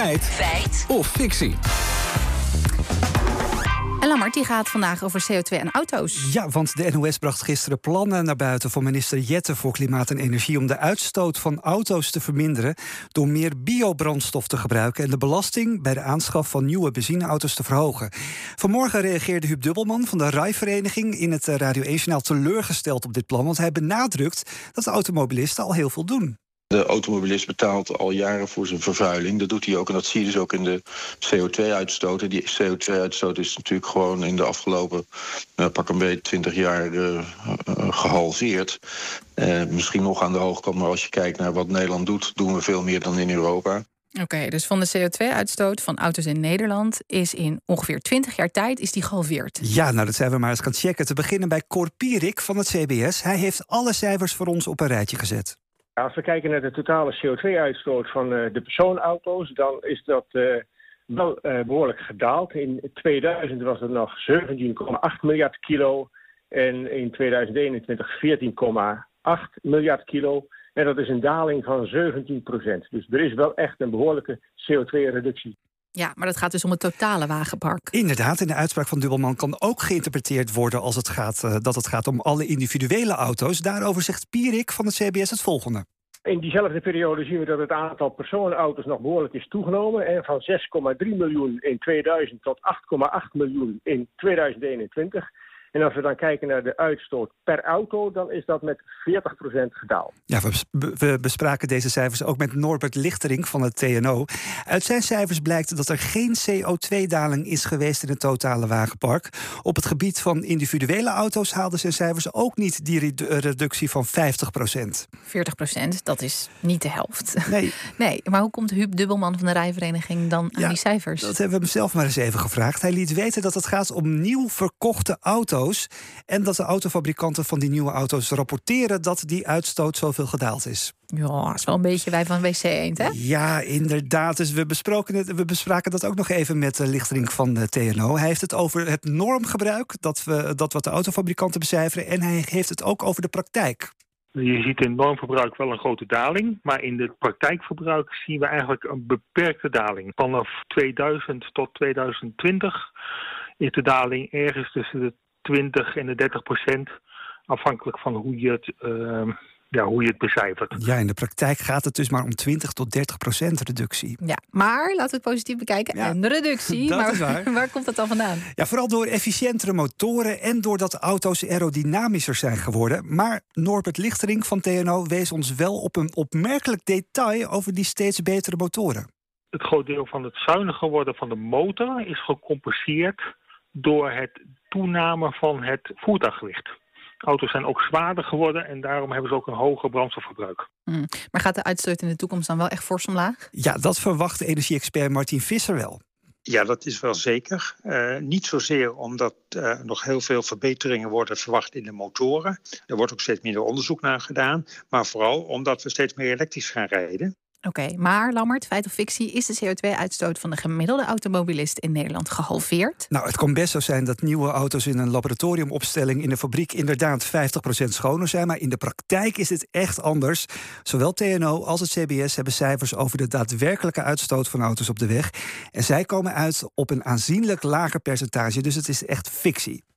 Feit. Feit. Of fictie. En Lammert die gaat vandaag over CO2 en auto's. Ja, want de NOS bracht gisteren plannen naar buiten van minister Jette voor Klimaat en Energie om de uitstoot van auto's te verminderen door meer biobrandstof te gebruiken en de belasting bij de aanschaf van nieuwe benzineauto's te verhogen. Vanmorgen reageerde Huub Dubbelman van de RAI-vereniging in het Radio 1-journaal teleurgesteld op dit plan, want hij benadrukt dat de automobilisten al heel veel doen. De automobilist betaalt al jaren voor zijn vervuiling. Dat doet hij ook en dat zie je dus ook in de CO2-uitstoot. Die CO2-uitstoot is natuurlijk gewoon in de afgelopen uh, pak een beetje 20 jaar uh, uh, gehalveerd. misschien nog aan de hoge kant, maar als je kijkt naar wat Nederland doet, doen we veel meer dan in Europa. Oké, okay, dus van de CO2-uitstoot van auto's in Nederland is in ongeveer 20 jaar tijd is die gehalveerd. Ja, nou dat zijn we maar eens gaan checken. Te beginnen bij Cor Pierik van het CBS. Hij heeft alle cijfers voor ons op een rijtje gezet. Als we kijken naar de totale CO2-uitstoot van uh, de persoonauto's, dan is dat uh, wel uh, behoorlijk gedaald. In 2000 was het nog 17,8 miljard kilo en in 2021 14,8 miljard kilo. En dat is een daling van 17 procent. Dus er is wel echt een behoorlijke CO2-reductie. Ja, maar dat gaat dus om het totale wagenpark. Inderdaad, in de uitspraak van Dubbelman kan ook geïnterpreteerd worden als het gaat, uh, dat het gaat om alle individuele auto's. Daarover zegt Pierik van het CBS het volgende. In diezelfde periode zien we dat het aantal personenauto's nog behoorlijk is toegenomen. En van 6,3 miljoen in 2000 tot 8,8 miljoen in 2021. En als we dan kijken naar de uitstoot per auto, dan is dat met 40% gedaald. Ja, we, bespraken deze cijfers ook met Norbert Lichtering van het TNO. Uit zijn cijfers blijkt dat er geen CO2-daling is geweest in het totale wagenpark. Op het gebied van individuele auto's haalden zijn cijfers ook niet die reductie van 50%. 40%, dat is niet de helft. Nee. nee, maar hoe komt Huub Dubbelman van de rijvereniging dan aan ja, die cijfers? Dat hebben we hem zelf maar eens even gevraagd. Hij liet weten dat het gaat om nieuw verkochte auto's. En dat de autofabrikanten van die nieuwe auto's rapporteren dat die uitstoot zoveel gedaald is. Ja, dat is wel een beetje wij van WC Eend, hè? Ja, inderdaad. Dus we, besproken het, we bespraken dat ook nog even met de lichtering van de TNO. Hij heeft het over het normgebruik, dat, we, dat wat de autofabrikanten becijferen. En hij heeft het ook over de praktijk. Je ziet in normverbruik wel een grote daling, maar in het praktijkverbruik zien we eigenlijk een beperkte daling. Vanaf 2000 tot 2020 is de daling ergens tussen de 20 en de 30 procent. Afhankelijk van hoe je het, uh, ja, hoe je het becijfert. Ja, in de praktijk gaat het dus maar om 20 tot 30 procent reductie. Ja, maar laten we het positief bekijken. Ja, en de reductie. dat maar is waar. waar komt dat dan vandaan? Ja, vooral door efficiëntere motoren en doordat auto's aerodynamischer zijn geworden. Maar Norbert Lichtering van TNO wees ons wel op een opmerkelijk detail over die steeds betere motoren. Het groot deel van het zuiniger worden van de motor is gecompenseerd door het toename van het voertuiggewicht. Auto's zijn ook zwaarder geworden en daarom hebben ze ook een hoger brandstofverbruik. Mm. Maar gaat de uitstoot in de toekomst dan wel echt fors omlaag? Ja, dat verwacht energie-expert Martin Visser wel. Ja, dat is wel zeker. Uh, niet zozeer omdat er uh, nog heel veel verbeteringen worden verwacht in de motoren. Er wordt ook steeds minder onderzoek naar gedaan. Maar vooral omdat we steeds meer elektrisch gaan rijden. Oké, maar Lammert, feit of fictie, is de CO2-uitstoot van de gemiddelde automobilist in Nederland gehalveerd? Nou, het kan best zo zijn dat nieuwe auto's in een laboratoriumopstelling in de fabriek inderdaad 50% schoner zijn, maar in de praktijk is het echt anders. Zowel TNO als het CBS hebben cijfers over de daadwerkelijke uitstoot van auto's op de weg. En zij komen uit op een aanzienlijk lager percentage, dus het is echt fictie.